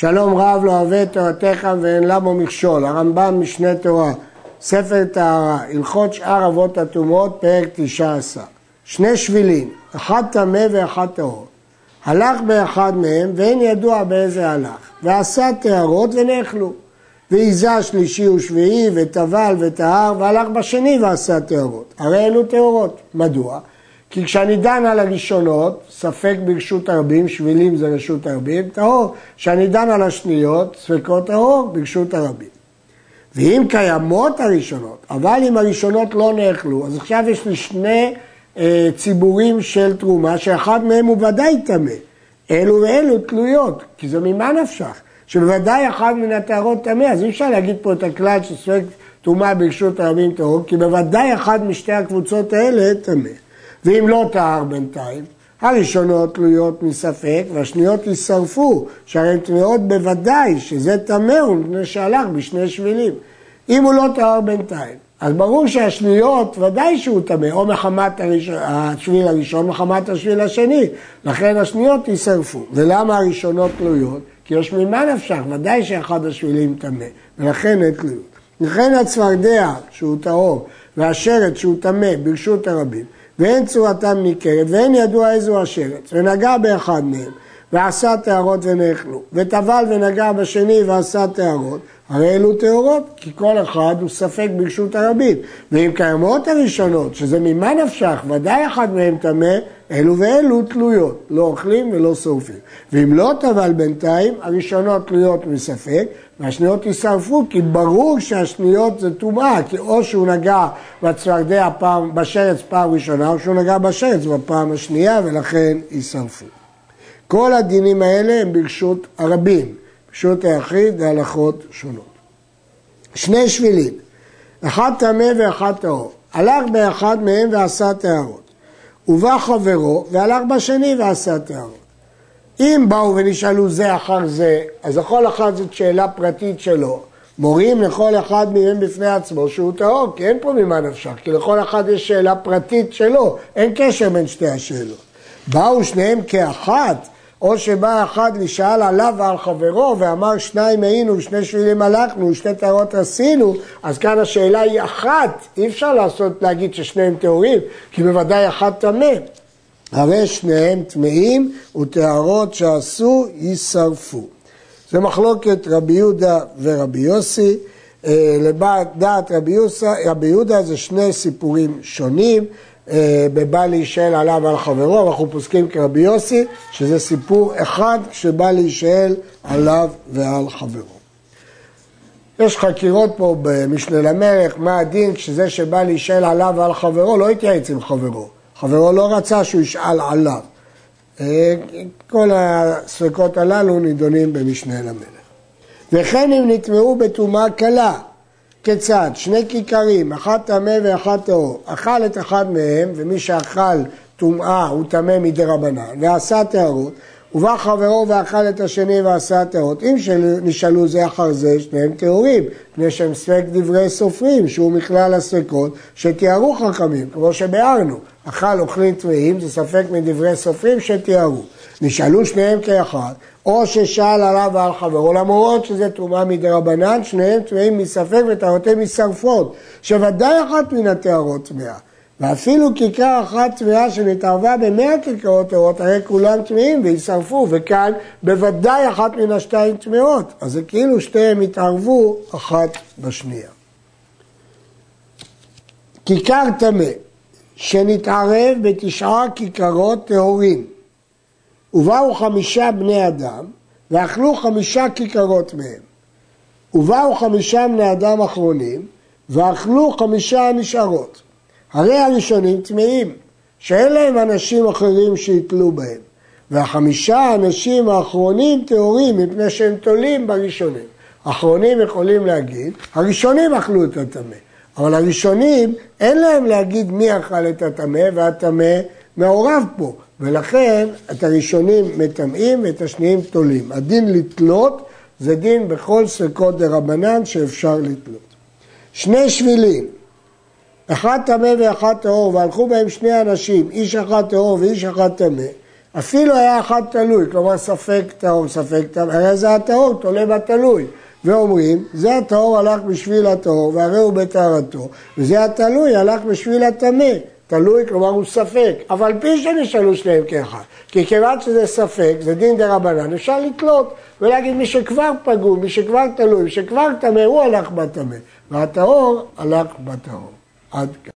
שלום רב לא אוהב את תורתך ואין למו מכשול, הרמב"ם משנה תורה, ספר טהרה, הלכות שאר אבות הטומאות, פרק תשע עשר. שני שבילים, אחד טמא ואחד טהור. הלך באחד מהם ואין ידוע באיזה הלך, ועשה טהרות ונאכלו. ועיזה שלישי ושביעי, וטבל וטהר, והלך בשני ועשה טהרות. הרי אלו טהורות. מדוע? כי כשאני דן על הראשונות, ספק ברשות הרבים, שבילים זה רשות הרבים, טהור. כשאני דן על השניות, ספקות טהור ברשות הרבים. ואם קיימות הראשונות, אבל אם הראשונות לא נאכלו, אז עכשיו יש לי שני אה, ציבורים של תרומה, שאחד מהם הוא ודאי טמא. אלו ואלו תלויות, כי זה ממה נפשך? שבוודאי אחד מן הטהרות טמא, אז אי אפשר להגיד פה את הכלל שספק טומאה ברשות הרבים טהור, כי בוודאי אחד משתי הקבוצות האלה טמא. ואם לא טהר בינתיים, הראשונות תלויות מספק והשניות יישרפו, שהרי הן טמאות בוודאי שזה טמא הוא מפני שהלך בשני שבילים. אם הוא לא טהר בינתיים, אז ברור שהשניות ודאי שהוא טמא, או מחמת השביל הראשון, מחמת השביל השני, לכן השניות יישרפו. ולמה הראשונות תלויות? כי יש ממה נפשך, ודאי שאחד השבילים טמא, ולכן אין תלויות. לכן הצפרדע שהוא טהור, והשרץ שהוא טמא ברשות הרבים, ואין צורתם ניכרת, ואין ידוע איזו השרץ, ונגע באחד מהם, ועשה טהרות ונאכלו, וטבל ונגע בשני ועשה טהרות, הרי אלו טהורות, כי כל אחד הוא ספק ברשות הרבים. ואם קיימות הראשונות, שזה ממה נפשך, ודאי אחד מהם טמא, אלו ואלו תלויות, לא אוכלים ולא שורפים. ואם לא טבל בינתיים, הראשונות תלויות מספק, והשניות יישרפו, כי ברור שהשניות זה טומאה, כי או שהוא נגע בצפרדע פעם, בשרץ פעם ראשונה, או שהוא נגע בשרץ בפעם השנייה, ולכן יישרפו. כל הדינים האלה הם ברשות הרבים, ברשות היחיד והלכות שונות. שני שבילים, אחד טמא ואחד טהור. הלך באחד מהם ועשה טהרות. ובא חברו והלך בשני ועשה טהרות. אם באו ונשאלו זה אחר זה, אז לכל אחד זאת שאלה פרטית שלו. מורים לכל אחד מהם בפני עצמו שהוא טהור, כי אין פה ממה נפשך, כי לכל אחד יש שאלה פרטית שלו, אין קשר בין שתי השאלות. באו שניהם כאחת, או שבא אחד לשאל עליו ועל חברו ואמר שניים היינו, שני שבילים הלכנו, שתי טהרות עשינו, אז כאן השאלה היא אחת, אי אפשר לעשות, להגיד ששניהם טהורים, כי בוודאי אחת טמא. הרי שניהם טמאים וטהרות שעשו יישרפו. זה מחלוקת רבי יהודה ורבי יוסי. אה, לדעת רבי יהודה זה שני סיפורים שונים. אה, בבא להישאל עליו ועל חברו, אנחנו פוסקים כרבי יוסי, שזה סיפור אחד שבא להישאל עליו ועל חברו. יש חקירות פה במשנה למלך, מה הדין כשזה שבא להישאל עליו ועל חברו לא התייעץ עם חברו. חברו לא רצה שהוא ישאל עליו. אה, כל הספקות הללו נידונים במשנה למלך. וכן אם נטמעו בטומאה קלה, כיצד? שני כיכרים, אחד טמא ואחד טהור. אכל את אחד מהם, ומי שאכל טומאה הוא טמא מדי רבנן, ועשה טהרות, ובא חברו ואכל את השני ועשה טהרות. אם נשאלו זה אחר זה, שניהם טהורים, מפני שהם ספק דברי סופרים, שהוא מכלל הספקות, שתיארו חכמים, כמו שביארנו. אכל אוכלים טמאים, זה ספק מדברי סופרים שתיארו. נשאלו שניהם כאחד, או ששאל עליו ועל חברו, למרות שזה תרומה מדי רבנן, שניהם טמאים מספק וטהרותיהם משרפות, שוודאי אחת מן הטהרות טמאה. ואפילו כיכר אחת טמאה שנתערבה במאה כיכרות טהורות, הרי כולם טמאים וישרפו, וכאן בוודאי אחת מן השתיים טמאות. אז זה כאילו שתיהם התערבו אחת בשנייה. כיכר טמא שנתערב בתשעה כיכרות טהורים, ובאו חמישה בני אדם, ואכלו חמישה כיכרות מהם. ובאו חמישה בני אדם אחרונים, ואכלו חמישה נשארות. הרי הראשונים טמאים, שאין להם אנשים אחרים שיתלו בהם. והחמישה האנשים האחרונים טהורים מפני שהם תולים בראשונים. האחרונים יכולים להגיד, הראשונים אכלו את הטמא, אבל הראשונים אין להם להגיד מי אכל את הטמא והטמא מעורב פה, ולכן את הראשונים מטמאים ואת השניים תולים. הדין לתלות זה דין בכל ספקות דה רבנן שאפשר לתלות. שני שבילים, אחד טמא ואחד טהור, והלכו בהם שני אנשים, איש אחד טהור ואיש אחד טמא, אפילו היה אחד תלוי, כלומר ספק טהור, ספק טהור, הרי זה הטהור, תולה בתלוי. ואומרים, זה הטהור הלך בשביל הטהור, והרי הוא בטהרתו, וזה התלוי הלך בשביל הטמא. תלוי, כלומר הוא ספק, אבל פי שנשאלו שניהם כאחד. כי כיוון שזה ספק, זה דין דה רבנן, אפשר לתלות ולהגיד מי שכבר פגום, מי שכבר תלוי, מי שכבר טמא, הוא הלך בטמא, והטהור הלך בטהור. עד כאן.